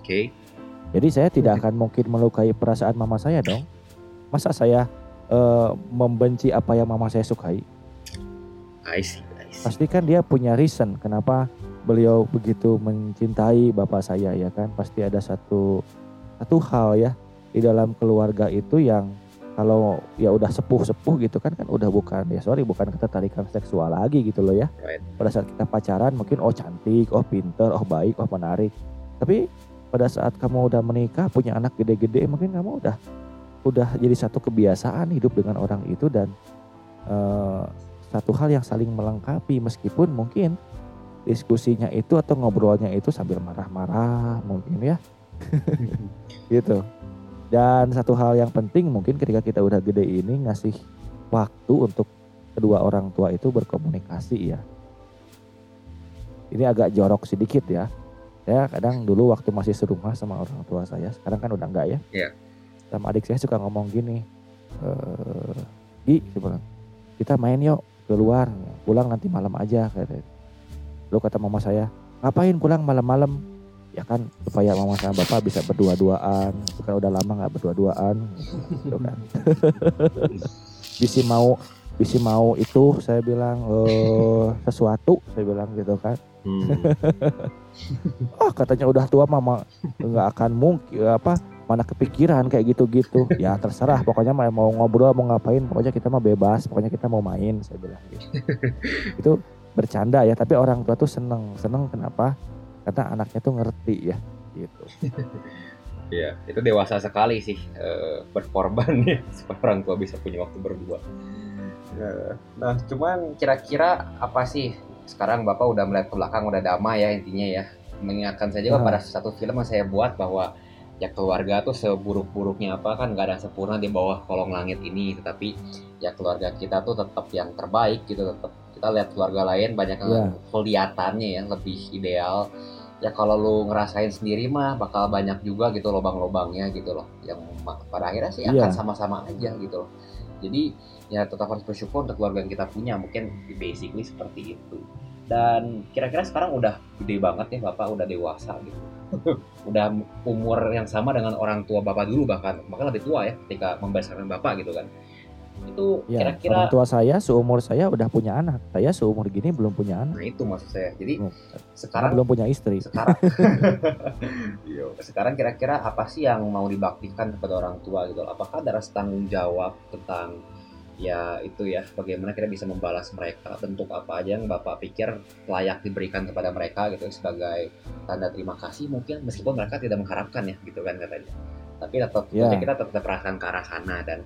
B: oke
C: Jadi saya tidak akan mungkin melukai perasaan mama saya dong. Masa saya eh, membenci apa yang mama saya sukai?
B: I see I see
C: Pasti kan dia punya reason kenapa beliau begitu mencintai bapak saya ya kan. Pasti ada satu satu hal ya di dalam keluarga itu yang kalau ya udah sepuh-sepuh gitu kan kan udah bukan ya sorry bukan ketertarikan seksual lagi gitu loh ya. Pada saat kita pacaran mungkin oh cantik, oh pinter, oh baik, oh menarik. Tapi pada saat kamu udah menikah punya anak gede-gede mungkin kamu udah udah jadi satu kebiasaan hidup dengan orang itu dan eh, satu hal yang saling melengkapi meskipun mungkin diskusinya itu atau ngobrolnya itu sambil marah-marah mungkin ya gitu. Dan satu hal yang penting mungkin ketika kita udah gede ini ngasih waktu untuk kedua orang tua itu berkomunikasi ya. Ini agak jorok sedikit ya. Saya kadang dulu waktu masih serumah sama orang tua saya, sekarang kan udah enggak ya.
B: Iya.
C: Sama adik saya suka ngomong gini, eh Gi, kita main yuk keluar, pulang nanti malam aja. Kata. Lalu kata mama saya, ngapain pulang malam-malam? Ya kan supaya mama sama bapak bisa berdua-duaan. Itu kan udah lama nggak berdua-duaan. Gitu kan. Bisi mau bisi mau itu saya bilang eh sesuatu saya bilang gitu kan
B: Hmm.
C: ah katanya udah tua mama nggak akan mungkin apa mana kepikiran kayak gitu-gitu ya terserah pokoknya mau ngobrol mau ngapain pokoknya kita mah bebas pokoknya kita mau main saya bilang gitu itu bercanda ya tapi orang tua tuh seneng seneng kenapa karena anaknya tuh ngerti ya gitu
B: Iya, itu dewasa sekali sih eh, berkorban ya supaya orang tua bisa punya waktu berdua. Eh, Nah, cuman kira-kira apa sih sekarang bapak udah melihat ke belakang udah damai ya intinya ya. Mengingatkan saja
C: Hmm.
B: pada satu film yang saya buat bahwa ya keluarga tuh seburuk-buruknya apa kan nggak ada sempurna di bawah kolong langit ini, tetapi ya keluarga kita tuh tetap yang terbaik gitu tetap kita lihat keluarga lain banyak yang
C: Iya.
B: kelihatannya ya lebih ideal. Ya kalau lu ngerasain sendiri mah bakal banyak juga gitu lobang-lobangnya gitu loh. Yang pada akhirnya sih akan
C: Iya.
B: sama-sama aja gitu loh. Jadi ya tetap harus bersyukur untuk keluarga yang kita punya. Mungkin basically seperti itu. Dan kira-kira sekarang udah gede banget ya bapak? Udah dewasa gitu. Udah umur yang sama dengan orang tua bapak dulu bahkan. Bahkan lebih tua ya ketika membesarkan bapak gitu kan itu
C: ya
B: kira-kira
C: orang tua saya seumur saya udah punya anak. Saya seumur gini belum punya anak.
B: Nah itu maksud saya. Jadi
C: Hmm.
B: sekarang
C: belum punya istri.
B: sekarang Iya. sekarang kira-kira apa sih yang mau dibaktikan kepada orang tua gitu? Apakah ada rasa tanggung jawab tentang ya itu ya bagaimana kita bisa membalas mereka? Bentuk apa aja yang bapak pikir layak diberikan kepada mereka gitu sebagai tanda terima kasih mungkin meskipun mereka tidak mengharapkan ya gitu kan katanya. Tapi tetap tentunya kita tetap perasaan ke arah sana dan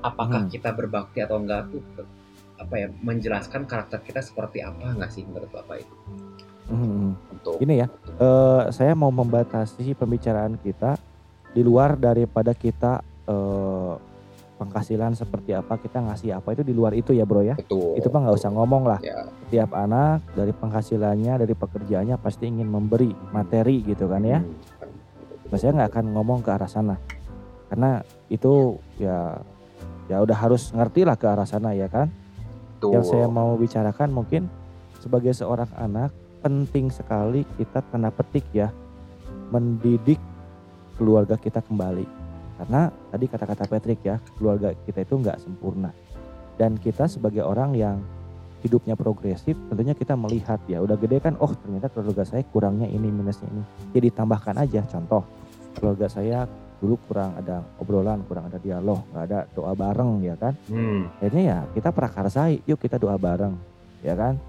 B: apakah
C: Hmm.
B: kita berbakti atau enggak tuh apa ya menjelaskan karakter kita seperti apa nggak sih menurut bapak itu
C: Hmm.
B: Untuk
C: Gini ya, eh, saya mau membatasi pembicaraan kita di luar daripada kita eh, penghasilan seperti apa kita ngasih apa itu di luar itu ya bro ya.
B: betul.
C: Itu mah nggak usah ngomong lah.
B: Ya.
C: Setiap anak dari penghasilannya dari pekerjaannya pasti ingin memberi materi gitu kan ya.
B: Hmm.
C: Nah, saya nggak akan ngomong ke arah sana karena itu ya ya udah harus ngerti lah ke arah sana ya kan.
B: Betul.
C: Yang saya mau bicarakan mungkin sebagai seorang anak penting sekali kita tanda petik ya mendidik keluarga kita kembali. Karena tadi kata-kata Patrick ya, keluarga kita itu nggak sempurna. Dan kita sebagai orang yang hidupnya progresif, tentunya kita melihat ya, udah gede kan, oh ternyata keluarga saya kurangnya ini, minusnya ini. Jadi tambahkan aja, contoh, keluarga saya dulu kurang ada obrolan, kurang ada dialog, nggak ada doa bareng ya kan?
B: Hmm.
C: akhirnya ya kita prakarsai yuk kita doa bareng ya kan?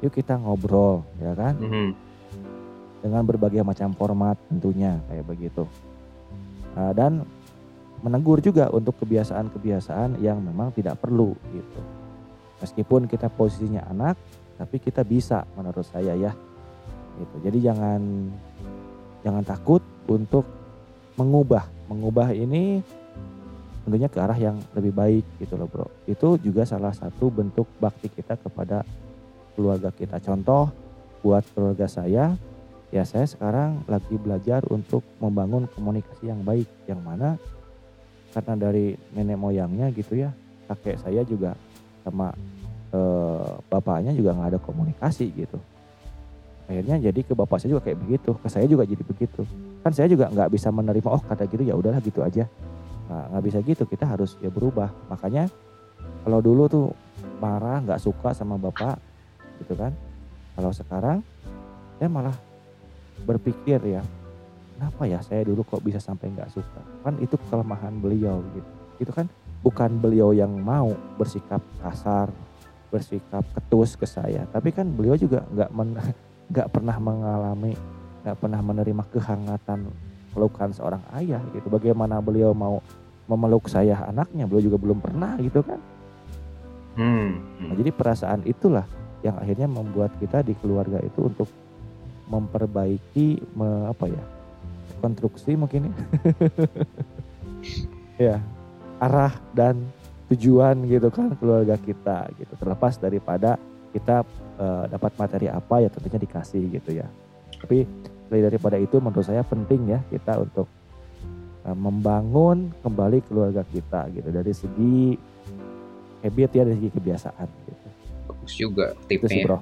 C: Yuk kita ngobrol ya kan?
B: Mhm.
C: dengan berbagai macam format tentunya kayak begitu. Nah, dan menegur juga untuk kebiasaan-kebiasaan yang memang tidak perlu gitu. Meskipun kita posisinya anak tapi kita bisa menurut saya ya gitu. Jadi jangan jangan takut untuk mengubah. Mengubah ini tentunya ke arah yang lebih baik gitu loh bro. Itu juga salah satu bentuk bakti kita kepada keluarga kita. Contoh buat keluarga saya ya saya sekarang lagi belajar untuk membangun komunikasi yang baik. Yang mana karena dari nenek moyangnya gitu ya kakek saya juga sama eh, bapaknya juga nggak ada komunikasi gitu akhirnya jadi ke bapak saya juga kayak begitu ke saya juga jadi begitu. Kan saya juga nggak bisa menerima oh kata gitu ya udahlah gitu aja. Nah, nggak bisa gitu kita harus ya berubah. Makanya kalau dulu tuh marah nggak suka sama bapak gitu kan. Kalau sekarang saya malah berpikir ya kenapa ya saya dulu kok bisa sampai nggak suka? Kan itu kelemahan beliau gitu. Itu kan? Bukan beliau yang mau bersikap kasar bersikap ketus ke saya. Tapi kan beliau juga nggak nggak pernah mengalami nggak pernah menerima kehangatan pelukan seorang ayah gitu. Bagaimana beliau mau memeluk saya anaknya? Beliau juga belum pernah gitu kan?
B: Hmm.
C: Nah, jadi perasaan itulah yang akhirnya membuat kita di keluarga itu untuk memperbaiki me- apa ya konstruksi mungkin ya. Ya arah dan tujuan gitu kan keluarga kita gitu. Terlepas daripada kita eh, dapat materi apa ya tentunya dikasih gitu ya tapi selain daripada itu menurut saya penting ya kita untuk eh, membangun kembali keluarga kita gitu dari segi habit ya dari segi kebiasaan gitu
B: Bagus juga
C: itu sih
B: tipnya.
C: bro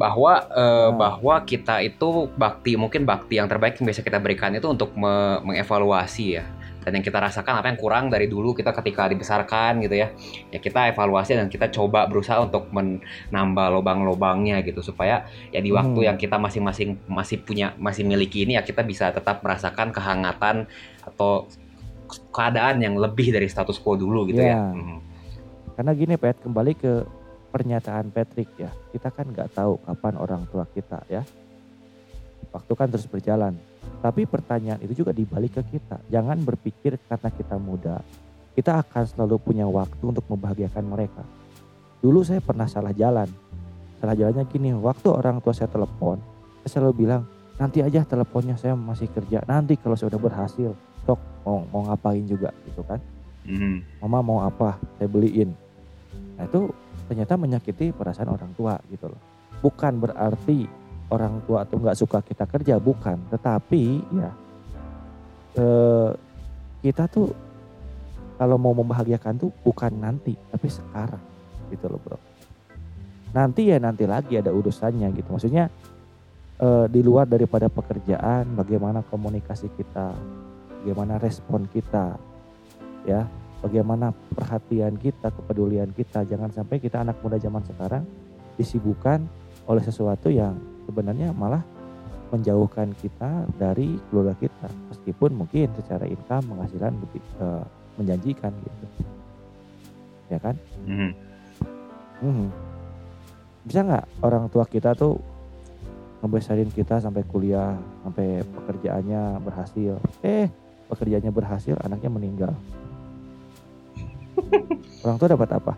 B: bahwa eh,
C: Nah.
B: bahwa kita itu bakti mungkin bakti yang terbaik yang bisa kita berikan itu untuk me- mengevaluasi ya dan yang kita rasakan apa yang kurang dari dulu kita ketika dibesarkan gitu ya ya kita evaluasi dan kita coba berusaha untuk menambah lubang-lubangnya gitu supaya ya di waktu
C: Hmm.
B: yang kita masing-masing masih punya masih miliki ini ya kita bisa tetap merasakan kehangatan atau keadaan yang lebih dari status quo dulu gitu ya.
C: Iya.
B: Mhm.
C: Karena gini Pet, kembali ke pernyataan Patrick ya. Kita kan nggak tahu kapan orang tua kita ya. Waktu kan terus berjalan. Tapi pertanyaan itu juga dibalik ke kita. Jangan berpikir karena kita muda, kita akan selalu punya waktu untuk membahagiakan mereka. Dulu saya pernah salah jalan. Salah jalannya gini, waktu orang tua saya telepon, saya selalu bilang, nanti aja teleponnya saya masih kerja. Nanti kalau saya udah berhasil, sok mau mau ngapain juga gitu kan.
B: Mhm.
C: mama mau apa saya beliin nah itu ternyata menyakiti perasaan orang tua gitu loh bukan berarti orang tua tuh nggak suka kita kerja bukan. Tetapi ya eh, kita tuh kalau mau membahagiakan tuh bukan nanti tapi sekarang. Gitu loh bro. Nanti ya nanti lagi ada urusannya gitu. Maksudnya eh, di luar daripada pekerjaan bagaimana komunikasi kita bagaimana respon kita ya bagaimana perhatian kita kepedulian kita. Jangan sampai kita anak muda zaman sekarang disibukkan oleh sesuatu yang sebenarnya malah menjauhkan kita dari keluarga kita meskipun mungkin secara income penghasilan lebih eh, menjanjikan gitu ya kan
B: Mhm.
C: Mhm. bisa nggak orang tua kita tuh ngebesarin kita sampai kuliah sampai pekerjaannya berhasil eh pekerjaannya berhasil anaknya meninggal orang tua dapat apa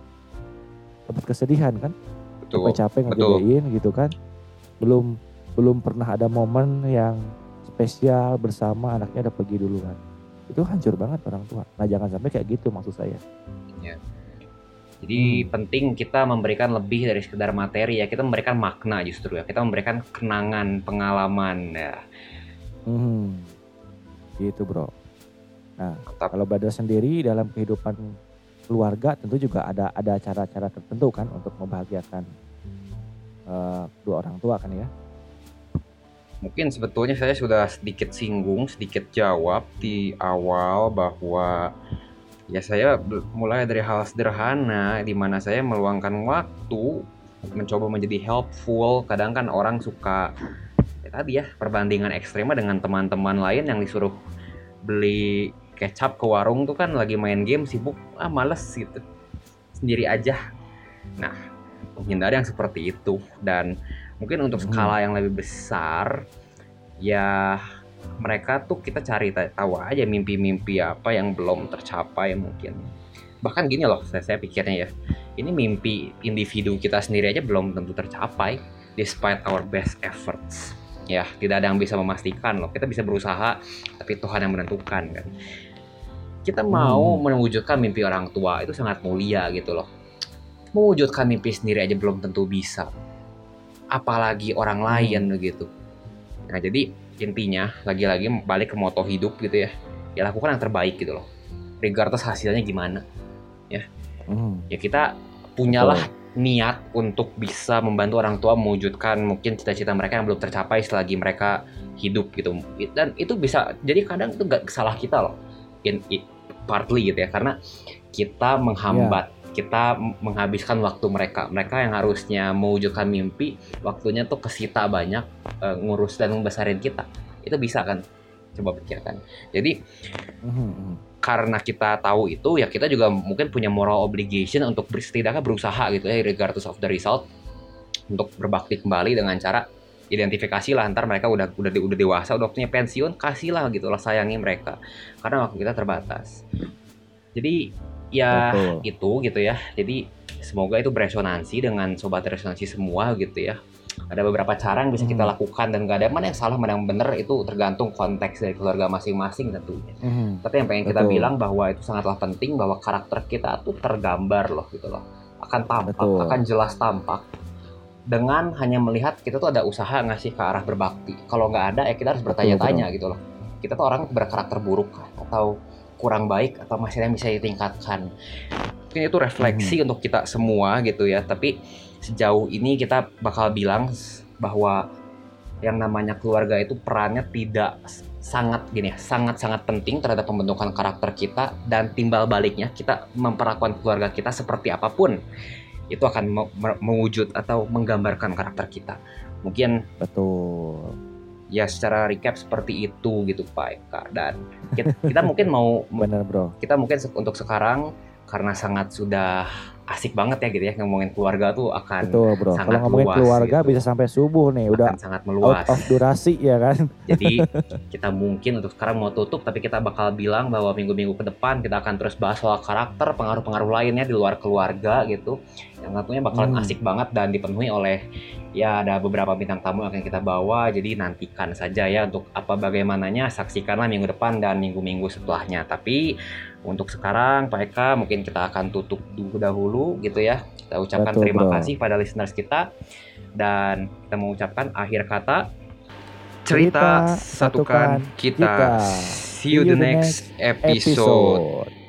C: dapat kesedihan kan
B: Betul. betul.
C: ngegedein gitu kan belum belum pernah ada momen yang spesial bersama anaknya udah pergi duluan. Itu hancur banget orang tua. Nah jangan sampai kayak gitu maksud saya.
B: Jadi
C: Hmm.
B: penting kita memberikan lebih dari sekedar materi ya. Kita memberikan makna justru ya. Kita memberikan kenangan, pengalaman ya.
C: Hmm. Gitu bro. Nah
B: Mantap.
C: kalau Badar sendiri dalam kehidupan keluarga tentu juga ada ada cara-cara tertentu kan untuk membahagiakan eh, dua orang tua kan ya.
B: Mungkin sebetulnya saya sudah sedikit singgung, sedikit jawab di awal bahwa ya saya mulai dari hal sederhana di mana saya meluangkan waktu mencoba menjadi helpful. Kadang kan orang suka ya tadi ya perbandingan ekstrimnya dengan teman-teman lain yang disuruh beli kecap ke warung tuh kan lagi main game sibuk ah males gitu sendiri aja. Nah menghindari yang seperti itu. Dan mungkin untuk
C: Hmm.
B: skala yang lebih besar ya mereka tuh kita cari ta- tahu aja mimpi-mimpi apa yang belum tercapai mungkin. Bahkan gini loh saya, saya pikirnya ya ini mimpi individu kita sendiri aja belum tentu tercapai despite our best efforts. Ya tidak ada yang bisa memastikan loh kita bisa berusaha tapi Tuhan yang menentukan kan. Kita mau
C: Hmm.
B: mewujudkan mimpi orang tua itu sangat mulia gitu loh mewujudkan mimpi sendiri aja belum tentu bisa. Apalagi orang lain begitu. Nah jadi intinya lagi-lagi balik ke moto hidup gitu ya. Ya lakukan yang terbaik gitu loh. Regardless hasilnya gimana
C: Hmm.
B: ya kita punyalah niat untuk bisa membantu orang tua mewujudkan mungkin cita-cita mereka yang belum tercapai selagi mereka hidup gitu. Dan itu bisa jadi kadang itu nggak salah kita loh. In, i- partly gitu ya. Karena kita menghambat kita menghabiskan waktu mereka. Mereka yang harusnya mewujudkan mimpi waktunya tuh kesita banyak eh, ngurus dan membesarin kita. Itu bisa kan? Coba pikirkan. Jadi karena kita tahu itu ya kita juga mungkin punya moral obligation untuk setidaknya berusaha gitu ya regardless of the result untuk berbakti kembali dengan cara identifikasi lah ntar mereka udah udah udah dewasa udah punya pensiun kasihlah gitu lah sayangi mereka. Karena waktu kita terbatas. Jadi ya
C: Betul.
B: itu gitu ya jadi semoga itu beresonansi dengan sobat resonansi semua gitu ya ada beberapa cara yang bisa kita
C: Hmm.
B: lakukan dan gak ada mana yang salah mana yang benar itu tergantung konteks dari keluarga masing-masing tentunya
C: Mhm.
B: tapi yang pengen kita
C: Betul.
B: bilang bahwa itu sangatlah penting bahwa karakter kita tuh tergambar loh gitu loh. Akan tampak,
C: Betul.
B: akan jelas tampak. Dengan hanya melihat kita tuh ada usaha ngasih ke arah berbakti. Kalau nggak ada ya kita harus bertanya-tanya gitu loh. Kita tuh orang berkarakter buruk atau kurang baik atau masih ada yang bisa ditingkatkan. Mungkin itu refleksi untuk kita semua gitu ya. Tapi sejauh ini kita bakal bilang bahwa yang namanya keluarga itu perannya tidak sangat gini ya, sangat-sangat penting terhadap pembentukan karakter kita dan timbal baliknya kita memperlakukan keluarga kita seperti apa pun itu akan me- me- mewujud atau menggambarkan karakter kita. Mungkin
C: Betul.
B: Ya secara recap seperti itu gitu Pak Eka dan kita, kita mungkin mau
C: Bener bro.
B: kita mungkin untuk sekarang karena sangat sudah asik banget ya gitu ya ngomongin keluarga tuh akan
C: Betul bro.
B: sangat
C: Kalau ngomongin
B: luas
C: keluarga
B: gitu.
C: bisa sampai subuh nih. Udah
B: akan sangat
C: out
B: meluas.
C: of durasi ya kan.
B: Jadi kita mungkin untuk sekarang mau tutup tapi kita bakal bilang bahwa minggu-minggu ke depan kita akan terus bahas soal karakter, pengaruh-pengaruh lainnya di luar keluarga gitu. Yang tentunya bakalan
C: Hmm.
B: asik banget dan dipenuhi oleh ya ada beberapa bintang tamu yang akan kita bawa. Jadi nantikan saja ya untuk apa bagaimananya saksikanlah minggu depan dan minggu-minggu setelahnya. Tapi untuk sekarang Pak Eka mungkin kita akan tutup dulu dahulu gitu ya. Kita ucapkan
C: Betul,
B: terima
C: bro.
B: kasih pada listeners kita dan kita mengucapkan akhir kata
C: Cerita
B: cerita satukan
C: satukan
B: kita.
C: kita.
B: See you the next episode.
C: Episode.